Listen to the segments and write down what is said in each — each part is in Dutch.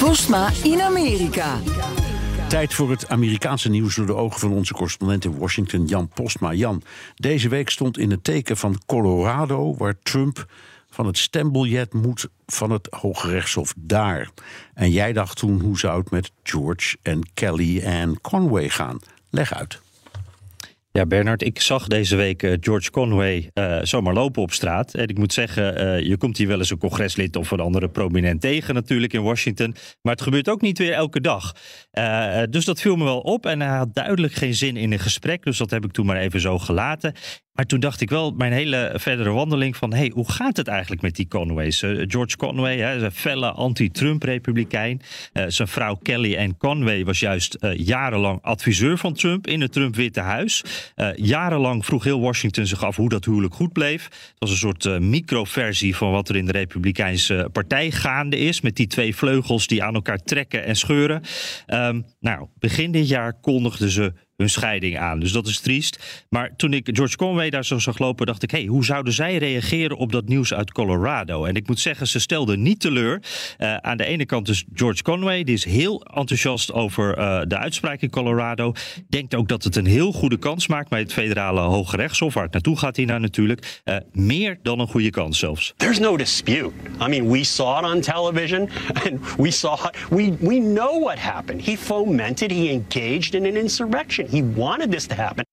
Postma in Amerika. Tijd voor het Amerikaanse nieuws door de ogen van onze correspondent in Washington, Jan Postma. Jan, deze week stond in het teken van Colorado, waar Trump van het stembiljet moet van het Hoge Rechtshof daar. En jij dacht toen, hoe zou het met George en Kelly en Conway gaan? Leg uit. Ja, Bernard, ik zag deze week uh, George Conway uh, zomaar lopen op straat. En ik moet zeggen, uh, je komt hier wel eens een congreslid of een andere prominent tegen natuurlijk in Washington. Maar het gebeurt ook niet weer elke dag. dus dat viel me wel op en hij had duidelijk geen zin in een gesprek. Dus dat heb ik toen maar even zo gelaten. Maar toen dacht ik wel, mijn hele verdere wandeling van... hey, hoe gaat het eigenlijk met die Conways? Uh, George Conway, hè, een felle anti-Trump-republikein. Uh, zijn vrouw Kelly Ann Conway was juist uh, jarenlang adviseur van Trump... in het Trump-Witte Huis. jarenlang vroeg heel Washington zich af hoe dat huwelijk goed bleef. Het was een soort microversie van wat er in de Republikeinse partij gaande is... met die twee vleugels die aan elkaar trekken en scheuren. Um, nou, begin dit jaar kondigden ze hun scheiding aan. Dus dat is triest. Maar toen ik George Conway daar zo zag lopen, dacht ik: hey, hoe zouden zij reageren op dat nieuws uit Colorado? En ik moet zeggen, ze stelden niet teleur. Uh, aan de ene kant is George Conway, die is heel enthousiast over uh, de uitspraak in Colorado. Denkt ook dat het een heel goede kans maakt bij het federale Hoge Rechtshof, waar het naartoe gaat nou natuurlijk. Uh, meer dan een goede kans zelfs. There's no dispute. I mean, we saw it on television and we saw it. We, we know what happened. He fomented, he engaged in an insurrection. He wanted this to happen.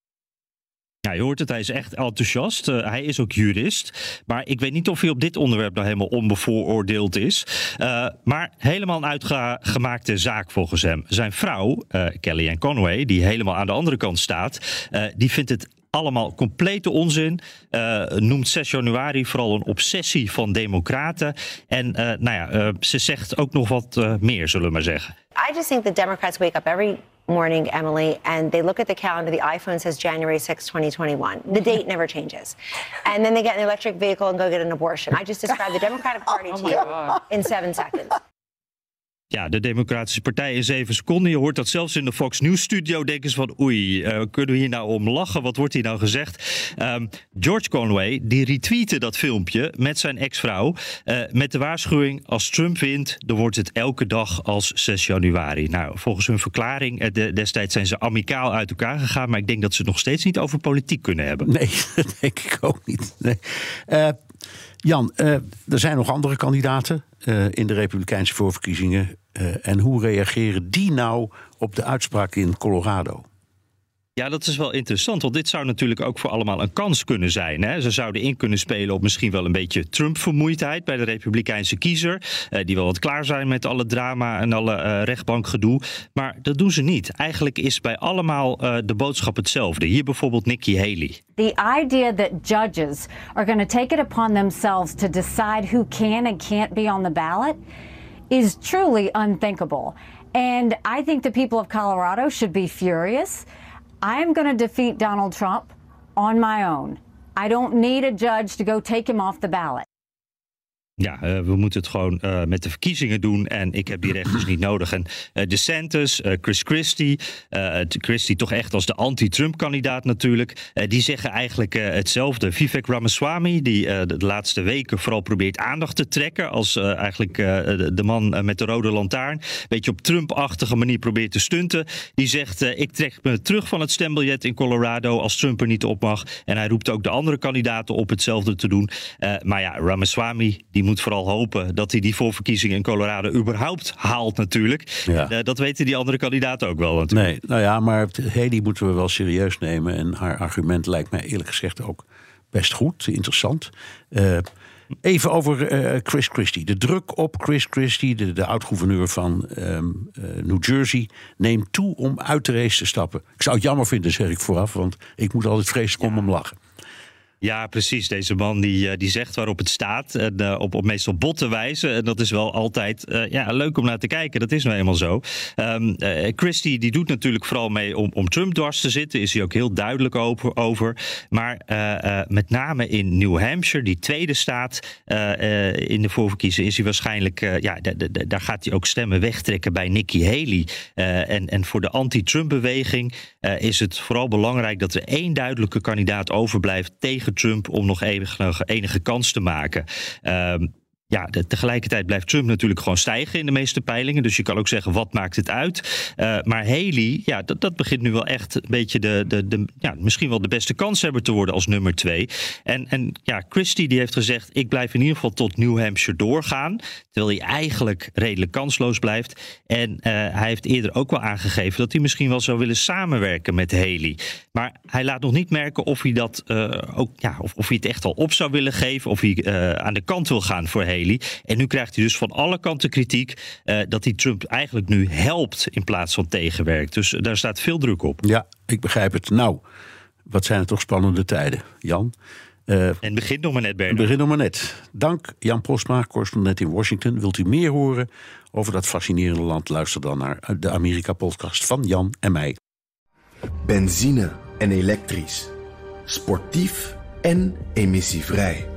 Ja, je hoort het, hij is echt enthousiast. Uh, hij is ook jurist. Maar ik weet niet of hij op dit onderwerp nou helemaal onbevooroordeeld is. Uh, maar helemaal een uitgemaakte zaak volgens hem. Zijn vrouw, uh, Kellyanne Conway, die helemaal aan de andere kant staat, die vindt het allemaal complete onzin. Uh, noemt 6 januari vooral een obsessie van democraten. En uh, nou ja, uh, ze zegt ook nog wat meer, zullen we maar zeggen. I just think the Democrats wake up every morning, Emily, and they look at the calendar. The iPhone says January 6, 2021. The date never changes. And then they get an electric vehicle and go get an abortion. I just described the Democratic Party oh to you God. in seven seconds. Ja, de Democratische Partij in zeven seconden. Je hoort dat zelfs in de Fox News studio. Denken ze van oei, uh, kunnen we hier nou om lachen? Wat wordt hier nou gezegd? Um, George Conway, die retweette dat filmpje met zijn ex-vrouw. Uh, met de waarschuwing, als Trump wint, dan wordt het elke dag als 6 januari. Nou, volgens hun verklaring, de, destijds zijn ze amicaal uit elkaar gegaan. Maar ik denk dat ze het nog steeds niet over politiek kunnen hebben. Nee, dat denk ik ook niet. Nee. Jan, uh, er zijn nog andere kandidaten uh, in de Republikeinse voorverkiezingen. Uh, en hoe reageren die nou op de uitspraak in Colorado? Ja, dat is wel interessant, want dit zou natuurlijk ook voor allemaal een kans kunnen zijn. Hè? Ze zouden in kunnen spelen op misschien wel een beetje Trump-vermoeidheid bij de Republikeinse kiezer. Uh, die wel wat klaar zijn met alle drama en alle uh, rechtbankgedoe. Maar dat doen ze niet. Eigenlijk is bij allemaal uh, de boodschap hetzelfde. Hier bijvoorbeeld Nikki Haley. The idea that judges are going to take it upon themselves to decide who can and can't be on the ballot is truly unthinkable. And I think the people of Colorado should be furious. I am going to defeat Donald Trump on my own. I don't need a judge to go take him off the ballot. Ja, uh, we moeten het gewoon uh, met de verkiezingen doen. En ik heb die recht dus niet nodig. En uh, DeSantis, Chris Christie, Christie toch echt als de anti-Trump-kandidaat natuurlijk. die zeggen eigenlijk hetzelfde. Vivek Ramaswamy, die de laatste weken vooral probeert aandacht te trekken. Als eigenlijk de, man met de rode lantaarn. Beetje op Trump-achtige manier probeert te stunten. Die zegt, ik trek me terug van het stembiljet in Colorado als Trump er niet op mag. En hij roept ook de andere kandidaten op hetzelfde te doen. maar ja, Ramaswamy, die moet vooral hopen dat hij die voorverkiezingen in Colorado überhaupt haalt natuurlijk. Ja. Uh, dat weten die andere kandidaten ook wel natuurlijk. Nee, nou ja, maar Haley moeten we wel serieus nemen. En haar argument lijkt mij eerlijk gezegd ook best goed, interessant. Uh, Even over uh, Chris Christie. De druk op Chris Christie, de, de oud-gouverneur van um, uh, New Jersey, neemt toe om uit de race te stappen. Ik zou het jammer vinden, zeg ik vooraf, want ik moet altijd vreselijk om hem lachen. Ja, precies. Deze man die, eh, die zegt waarop het staat. En uh, op, op meestal botte wijze. En dat is wel altijd uh, ja, leuk om naar te kijken. Dat is nou eenmaal zo. Um, Christie die doet natuurlijk vooral mee om, om Trump dwars te zitten. Is hij ook heel duidelijk over. over. Maar met name in New Hampshire, die tweede staat in de voorverkiezingen, is hij waarschijnlijk. ja, daar gaat hij ook stemmen wegtrekken bij Nikki Haley. en, en voor de anti-Trump-beweging is het vooral belangrijk dat er één duidelijke kandidaat overblijft tegen Trump om nog enige, enige kans te maken. Um, ja, de, tegelijkertijd blijft Trump natuurlijk gewoon stijgen in de meeste peilingen. Dus je kan ook zeggen, wat maakt het uit? Uh, maar Haley, ja, dat, dat begint nu wel echt een beetje de, de, de, ja, misschien wel de beste kans hebben te worden als nummer twee. En, en ja, Christie die heeft gezegd, ik blijf in ieder geval tot New Hampshire doorgaan. Terwijl hij eigenlijk redelijk kansloos blijft. En uh, hij heeft eerder ook wel aangegeven dat hij misschien wel zou willen samenwerken met Haley. Maar hij laat nog niet merken of hij dat uh, ook, ja, of, of hij het echt al op zou willen geven. Of hij aan de kant wil gaan voor Haley. En nu krijgt hij dus van alle kanten kritiek uh, dat hij Trump eigenlijk nu helpt in plaats van tegenwerkt. Dus daar staat veel druk op. Ja, ik begrijp het. Nou, wat zijn het toch spannende tijden, Jan. Uh, en begint nog maar net, Bernard. begint nog maar net. Dank Jan Postma, correspondent in Washington. Wilt u meer horen over dat fascinerende land? Luister dan naar de Amerika-podcast van Jan en mij. Benzine en elektrisch. Sportief en emissievrij.